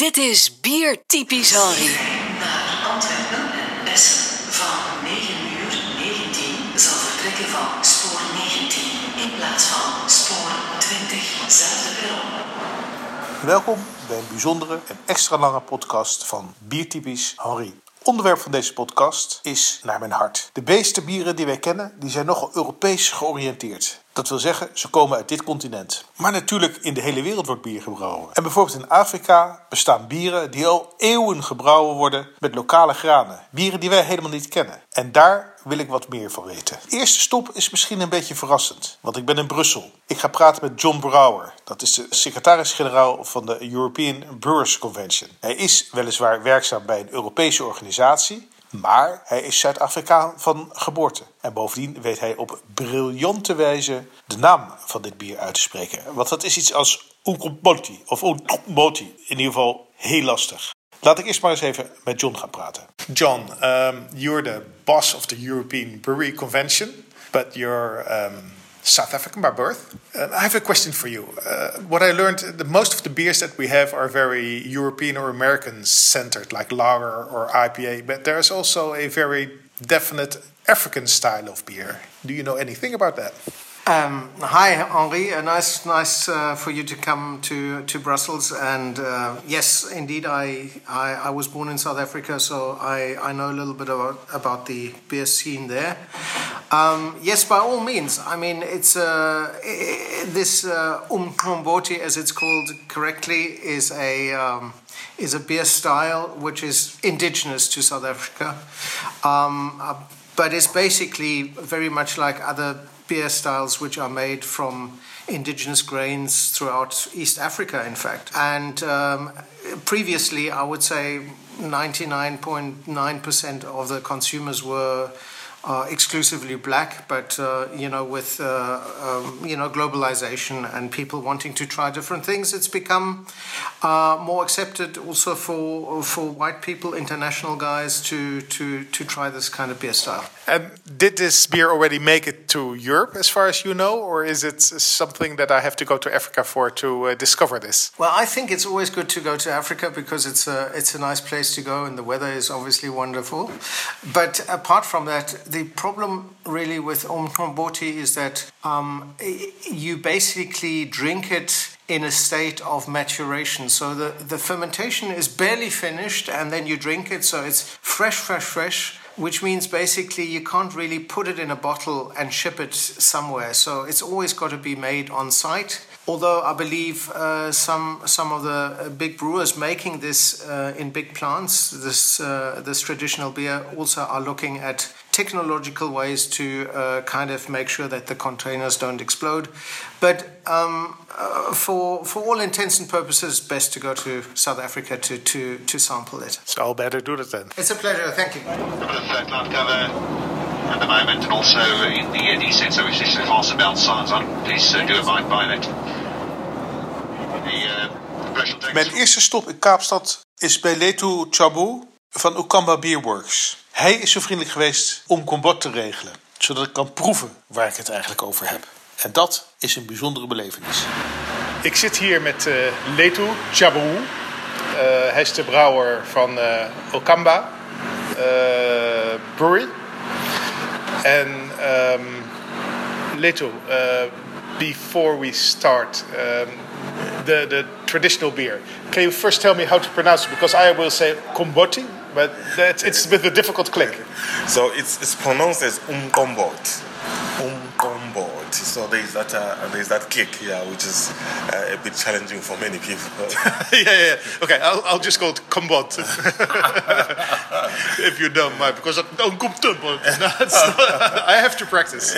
Dit is Bier Typisch Henry. naar Antwerpen en Essen van 9 uur 19 zal vertrekken van spoor 19 in plaats van spoor 20. Zelfde perron. Welkom bij een bijzondere en extra lange podcast van Biertypisch Henri. Onderwerp van deze podcast is naar mijn hart. De beeste bieren die wij kennen, die zijn nogal Europees georiënteerd. Dat wil zeggen, ze komen uit dit continent. Maar natuurlijk, in de hele wereld wordt bier gebrouwen. En bijvoorbeeld in Afrika bestaan bieren die al eeuwen gebrouwen worden met lokale granen. Bieren die wij helemaal niet kennen. En daar wil ik wat meer van weten. De eerste stop is misschien een beetje verrassend, want ik ben in Brussel. Ik ga praten met John Brouwer. Dat is de secretaris-generaal van de European Brewers Convention. Hij is weliswaar werkzaam bij een Europese organisatie, maar hij is Zuid-Afrikaan van geboorte. En bovendien weet hij op briljante wijze de naam van dit bier uit te spreken. Want dat is iets als Unkomboti of Unkomboti. In ieder geval heel lastig. Laat ik eerst maar eens even met John gaan praten. John, um, you're the boss of the European Brewery Convention, but you're um, South African by birth. Uh, I have a question for you. Uh, what I learned, the most of the beers that we have are very European or American centered, like lager or IPA, but there's also a very definite African style of beer. Do you know anything about that? Um, hi, Henri. Uh, nice, nice uh, for you to come to, to Brussels. And uh, yes, indeed, I, I, I was born in South Africa, so I, I know a little bit about, about the beer scene there. Um, yes, by all means. I mean, it's uh, this uh, umqombothi, as it's called correctly, is a um, is a beer style which is indigenous to South Africa, um, uh, but it's basically very much like other beer styles which are made from indigenous grains throughout East Africa, in fact. And um, previously, I would say 99.9% of the consumers were uh, exclusively black, but uh, you know, with uh, um, you know globalization and people wanting to try different things, it's become uh, more accepted also for for white people, international guys, to to to try this kind of beer style. And did this beer already make it to Europe, as far as you know, or is it something that I have to go to Africa for to uh, discover this? Well, I think it's always good to go to Africa because it's a it's a nice place to go and the weather is obviously wonderful. But apart from that, the problem really with Umqombothi is that um, you basically drink it in a state of maturation. So the, the fermentation is barely finished and then you drink it, so it's fresh, fresh, fresh. Which means basically you can't really put it in a bottle and ship it somewhere. So it's always got to be made on site. Although I believe uh, some some of the uh, big brewers making this uh, in big plants, this uh, this traditional beer, also are looking at technological ways to uh, kind of make sure that the containers don't explode. But um, uh, for for all intents and purposes, best to go to South Africa to to to sample it. So I'll better do it then. It's a pleasure. Thank you. Number of cloud cover at the moment, and also in the uh, so if this fast about signs on, please uh, do abide by that. Tanks. Mijn eerste stop in Kaapstad is bij Letu Chabu van Ukamba Beerworks. Hij is zo vriendelijk geweest om kombot te regelen, zodat ik kan proeven waar ik het eigenlijk over heb. En dat is een bijzondere belevenis. Ik zit hier met uh, Letu Chabu. Uh, hij is de brouwer van uh, Okamba uh, Brewery. En um, Letu, uh, before we start, um, the, the traditional beer, can you first tell me how to pronounce it? Because I will say komboti, but that's, it's with a difficult click. So it's, it's pronounced as umkombot. Umkombot. So there's that uh, there's that kick, yeah, which is uh, a bit challenging for many people. yeah, yeah, yeah. Okay, I'll, I'll just call it kombot. if you don't mind, because I don't come to but no, I have to practice.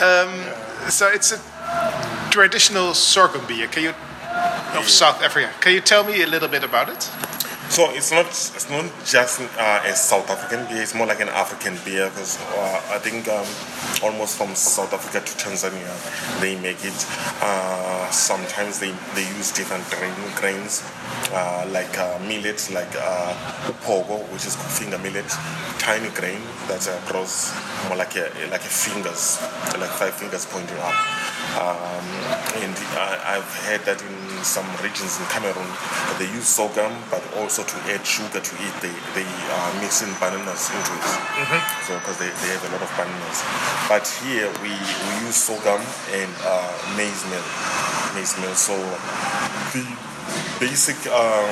Um, so it's a traditional sorghum beer. Can you of South Africa? Can you tell me a little bit about it? So it's not it's not just uh, a South African beer. It's more like an African beer because uh, I think um, almost from South Africa to Tanzania they make it. Uh, sometimes they, they use different grain, grains uh, like uh, millet, like uh, upogo, which is finger millet, tiny grain that grows more like a like a fingers, like five fingers pointing up. Um, and I, I've heard that in some regions in Cameroon they use sorghum, but also to add sugar to it, they they uh, mix in bananas into it. So because they, they have a lot of bananas. But here we, we use sorghum and uh, maize meal, maize meal. So the basic uh,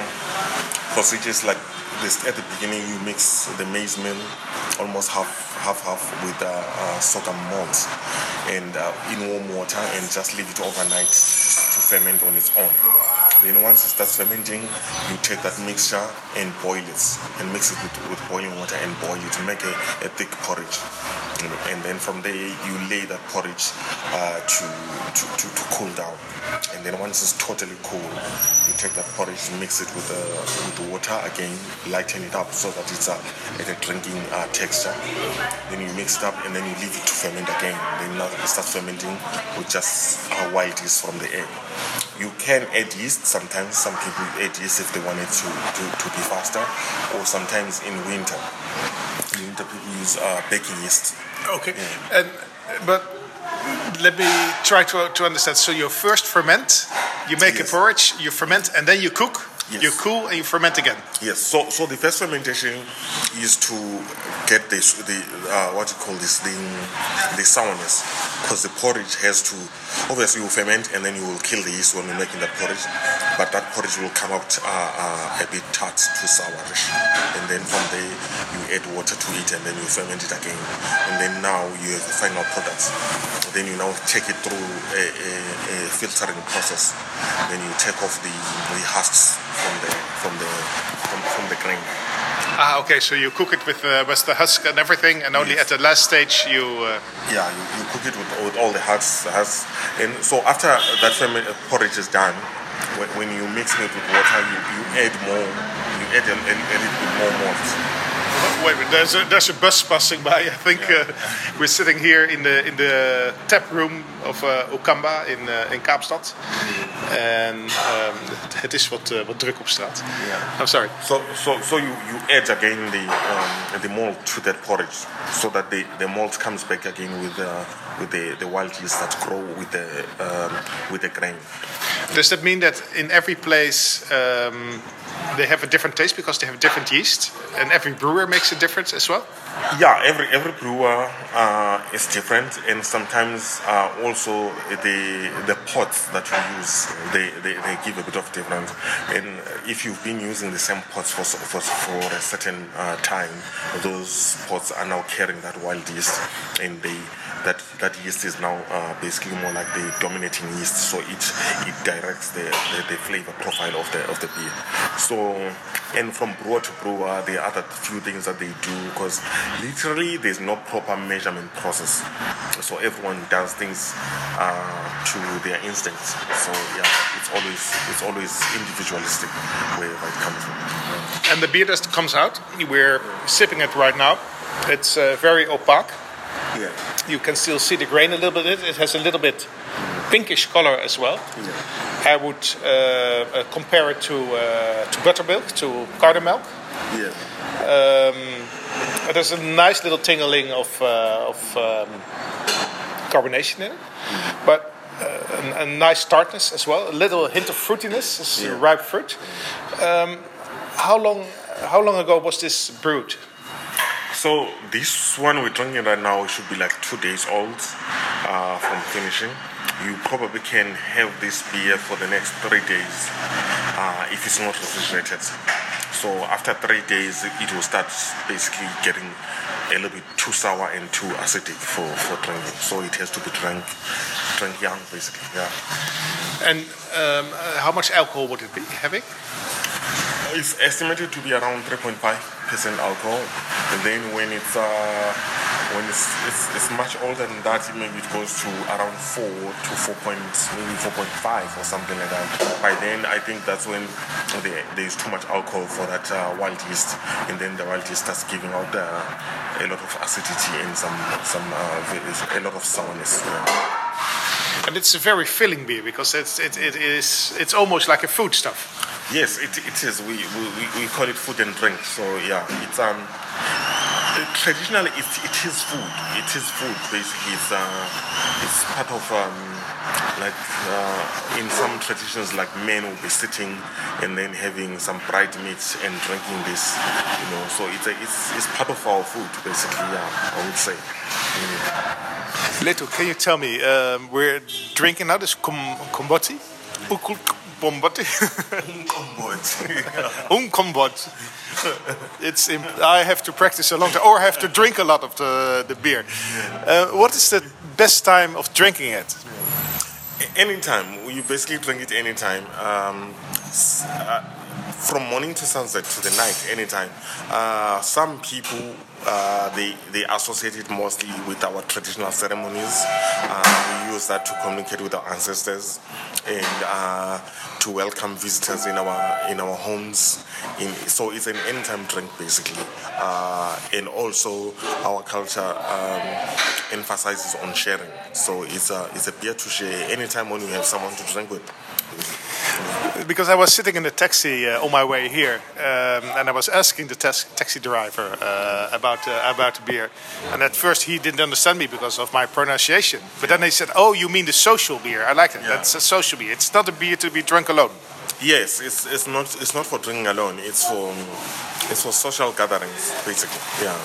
procedure is like this. At the beginning, you mix the maize meal almost half half half with uh, uh, sorghum malt and uh, in warm water and just leave it overnight to ferment on its own. Then once it starts fermenting, you take that mixture and boil it and mix it with, with boiling water and boil it to make a, a thick porridge. And, then from there, you lay that porridge uh, to, to, to, to cool down. And then once it's totally cool, you take that porridge, mix it with, uh, with the water again, lighten it up so that it's uh, at a drinking uh, texture. Then you mix it up and then you leave it to ferment again. Then now it starts fermenting with just uh, wild it is from the air. You can add yeast sometimes. Some people add yeast if they want it to, to, to be faster, or sometimes in winter. In winter, people use uh, baking yeast. Okay. And but let me try to, to understand. So you first ferment, you make Yes. a porridge, you ferment, and then you cook. Yes. You cool and you ferment again. Yes. So, so the first fermentation is to get this the uh, what you call this the the sourness, because the porridge has to obviously you ferment and then you will kill the yeast when you're making that porridge, but that porridge will come out uh, uh, a bit tart to sourish, and then from there you add water to it and then you ferment it again, and then now you have the final product. Then you now take it through a, a, a filtering process. Then you take off the, the husks from the from the from, from the grain. Ah, okay. So you cook it with uh, with the husk and everything, and only Yes. at the last stage you. Uh, Yeah, you, you cook it with, with all the husks, husks. And so after that ferment, uh, porridge is done, when, when you mix it with water, you, you add more, you add a, a, a little bit more malt. Wait, wait, there's a there's a bus passing by. I think uh, we're sitting here in the in the tap room of uh, Ukhamba in uh, in Kaapstad, en um, het is wat uh, wat druk op straat. Yeah. I'm sorry. So, so, so you, you add again the um, the malt to that porridge, so that the, the malt comes back again with uh, with the, the wild yeast that grow with the um, with the grain. Does that mean that in every place um, they have a different taste because they have different yeast, and every brewer makes a difference as well? Yeah, every every brewer uh, is different, and sometimes uh, also the the pots that you use they, they, they give a bit of difference. And if you've been using the same pots for for, for a certain uh, time, those pots are now carrying that wild yeast, and they that that yeast is now uh, basically more like the dominating yeast, so it it directs the, the, the flavor profile of the of the beer. So, and from brewer to brewer, there are other few things that they do because literally there's no proper measurement process. So everyone does things uh, to their instincts. So yeah, it's always it's always individualistic wherever it comes from. And the beer that comes out, we're sipping it right now. It's uh, very opaque. Yeah. You can still see the grain a little bit. It has a little bit pinkish color as well. I would uh, uh, compare it to uh, to buttermilk, to cardamom. Yeah. Um, there's a nice little tingling of, uh, of um, carbonation in it, but uh, a, a nice tartness as well. A little hint of fruitiness, is Yeah. ripe fruit. Um, how long? How long ago was this brewed? So this one we're drinking right now should be like two days old uh, from finishing. You probably can have this beer for the next three days uh, if it's not refrigerated. So after three days, it will start basically getting a little bit too sour and too acidic for, for drinking. So it has to be drank, drank young, basically. Yeah. And um, uh, how much alcohol would it be having? It's estimated to be around 3.5% alcohol. And then when it's uh, when it's, it's, it's much older than that, maybe it goes to around four to four point, maybe four point five or something like that. By then, I think that's when there, there's too much alcohol for that uh, wild yeast, and then the wild yeast starts giving out uh, a lot of acidity and some some uh, a lot of sourness. And it's a very filling beer because it's it, it is it's almost like a foodstuff. Yes, it, it is. We, we, we call it food and drink. So yeah, it's um traditionally it, it is food. It is food basically. It's uh it's part of um like uh, in some traditions like men will be sitting and then having some meats and drinking this you know so it's a, it's, it's part of our food basically yeah i would say mm. Leto, can you tell me um, we're drinking now this kom- komboti Bombati. Unkombot. it's imp- I have to practice a long time, or I have to drink a lot of the the beer. Uh, what is the best time of drinking it? Anytime. You basically drink it anytime. Um, uh, from morning to sunset to the night, anytime. Uh, some people uh, they they associate it mostly with our traditional ceremonies. Uh, we use that to communicate with our ancestors and uh, to welcome visitors in our in our homes. In, so it's an anytime drink basically, uh, and also our culture um, emphasizes on sharing. So it's a it's a beer to share anytime when you have someone to drink with because I was sitting in the taxi uh, on my way here, um, and I was asking the taxi driver uh, about uh, about the beer, and at first he didn't understand me because of my pronunciation. But then he said, "Oh, you mean the social beer? I like it. Yeah. That's a social beer. It's not a beer to be drunk alone." Yes, it's, it's not it's not for drinking alone. It's for it's for social gatherings, basically. Yeah,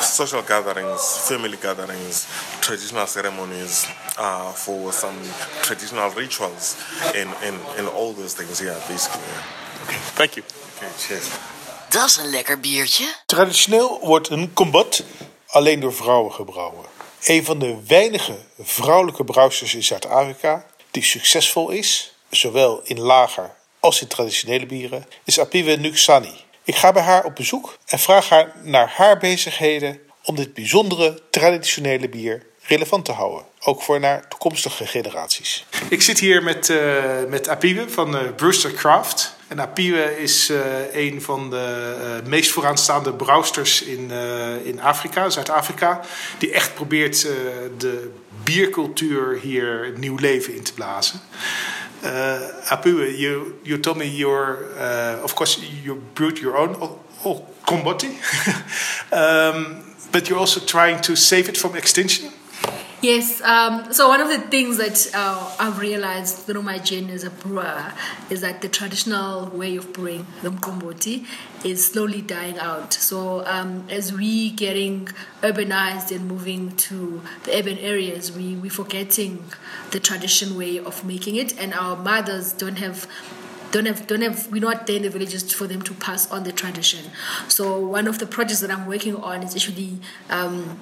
social gatherings, family gatherings, traditional ceremonies, uh, for some traditional rituals, and, and, and all those things. Yeah, basically. Yeah. Okay, thank you. Okay, cheers. Dat is een lekker biertje. Traditioneel wordt een combat alleen door vrouwen gebrouwen. Een van de weinige vrouwelijke brouwsters in Zuid-Afrika die succesvol is, zowel in lager als in traditionele bieren, is Apiwe Nuksani. Ik ga bij haar op bezoek en vraag haar naar haar bezigheden om dit bijzondere traditionele bier relevant te houden. Ook voor naar toekomstige generaties. Ik zit hier met, uh, met Apiwe van uh, Brewster Craft. En Apiwe is uh, een van de meest vooraanstaande brouwsters in, in Afrika, Zuid-Afrika. Die echt probeert de biercultuur hier nieuw leven in te blazen. Uh, Apu, you you told me you're uh, of course you brewed your own oh, komboti, um, but you're also trying to save it from extinction. Yes. Um, so one of the things that uh, I've realized through my journey as a brewer is that the traditional way of brewing the mqombothi is slowly dying out. So um, as we getting urbanized and moving to the urban areas, we we forgetting the tradition way of making it, and our mothers don't have don't have don't have we're not there in the villages for them to pass on the tradition. So one of the projects that I'm working on is actually um,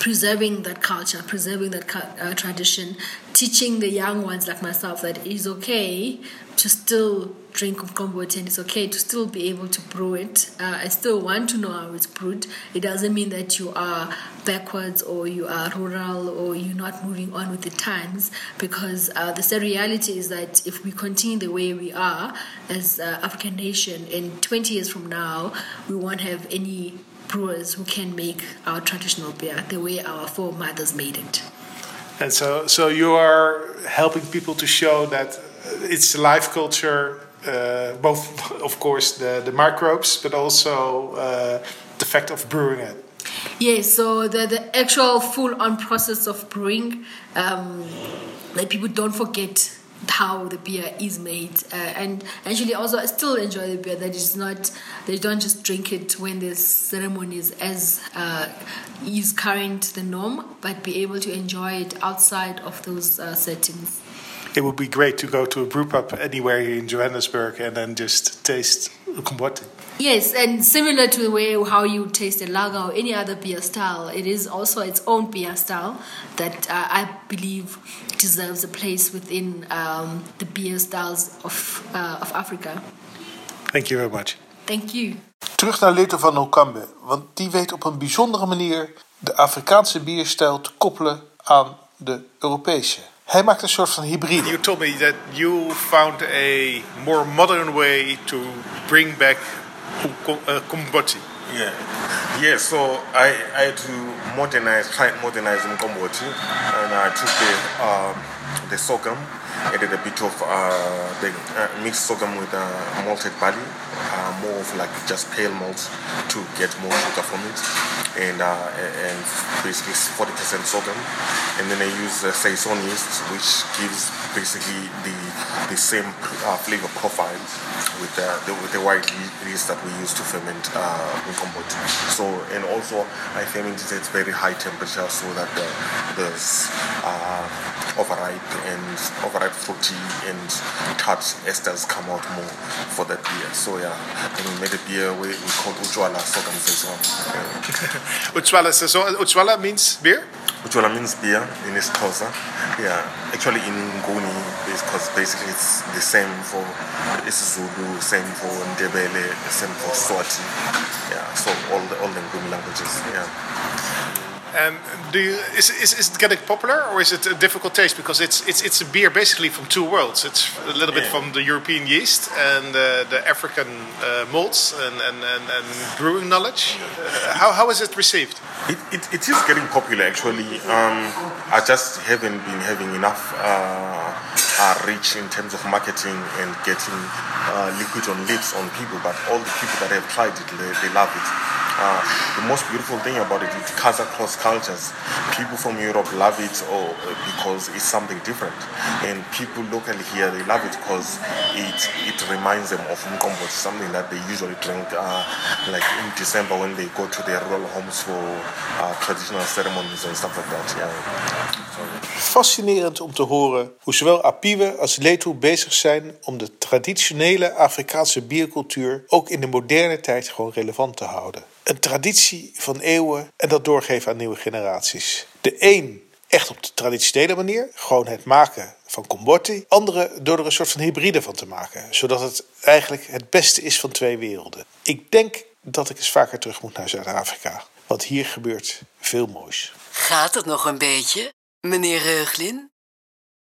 preserving that culture, preserving that uh, tradition, teaching the young ones like myself that it's okay to still drink kombucha and it's okay to still be able to brew it. Uh, I still want to know how it's brewed. It doesn't mean that you are backwards or you are rural or you're not moving on with the times because uh, the sad reality is that if we continue the way we are as uh, African nation in 20 years from now, we won't have any brewers who can make our traditional beer the way our foremothers made it. And so, so you are helping people to show that it's life culture, uh, both, of course, the, the microbes, but also uh, the fact of brewing it. Yes, so the, the actual full on process of brewing, um, that people don't forget how the beer is made uh, and actually also I still enjoy the beer that is not they don't just drink it when there's ceremonies as uh, is current the norm but be able to enjoy it outside of those uh, settings. It would be great to go to a brew pub anywhere in Johannesburg and then just taste kombucha Yes, and similar to the way how you taste a lager or any other beer style, it is also its own beer style that uh, I believe deserves a place within um, the beer styles of, uh, of Africa. Thank you very much. Thank you. Terug naar Leto van Ukhamba, want die weet op een bijzondere manier de Afrikaanse bierstijl te koppelen aan de Europese. Hij maakt een soort van hybride. You told me that you found a more modern way to bring back Uh, Yeah, yeah. So I, I had to modernize, try and modernize Mqombothi, and I took the um, the sorghum, added a bit of uh, the uh, mixed sorghum with uh, malted barley, uh, more of like just pale malt to get more sugar from it, and uh, and basically 40% sorghum, and then I use uh, saison yeast, which gives basically the the same uh, flavor profile with the, the with the white yeast that we use to ferment uh, Mqombothi. So and also I ferment it at very high temperature so that the there's uh, overripe and overripe fruity and tart esters come out more for that beer. So yeah, and we made a beer we, we called Utshwala Sorghum Saison. Yeah. So Utshwala means beer? Utshwala means beer in Xhosa. Yeah, actually in Nguni, because basically it's the same for isiZulu, same for Ndebele, same for Swati. Yeah, so all the all the Nguni languages. Yeah. And do you, is, is, is it getting popular or is it a difficult taste? Because it's, it's, it's a beer basically from two worlds. It's a little bit Yeah. from the European yeast and uh, the African uh, malts and, and, and, and brewing knowledge. Uh, how, how is it received? It, it, it is getting popular actually. Um, I just haven't been having enough uh, uh, reach in terms of marketing and getting uh, liquid on lips on people, but all the people that have tried it, they, they love it. Uh, the most beautiful thing about it, it cuts across cultures. People from Europe love it or because it's something different, and people locally here they love it because it it reminds them of Mkombo, something that they usually drink uh, like in December when they go to their rural homes for uh, traditional ceremonies and stuff like that. Yeah. Fascinerend om te horen hoe zowel Apiwe als Leto bezig zijn om de traditionele Afrikaanse biercultuur ook in de moderne tijd gewoon relevant te houden. Een traditie van eeuwen en dat doorgeven aan nieuwe generaties. De een echt op de traditionele manier, gewoon het maken van kombotti. Andere door er een soort van hybride van te maken, zodat het eigenlijk het beste is van twee werelden. Ik denk dat ik eens vaker terug moet naar Zuid-Afrika, want hier gebeurt veel moois. Gaat het nog een beetje, meneer Reuglin?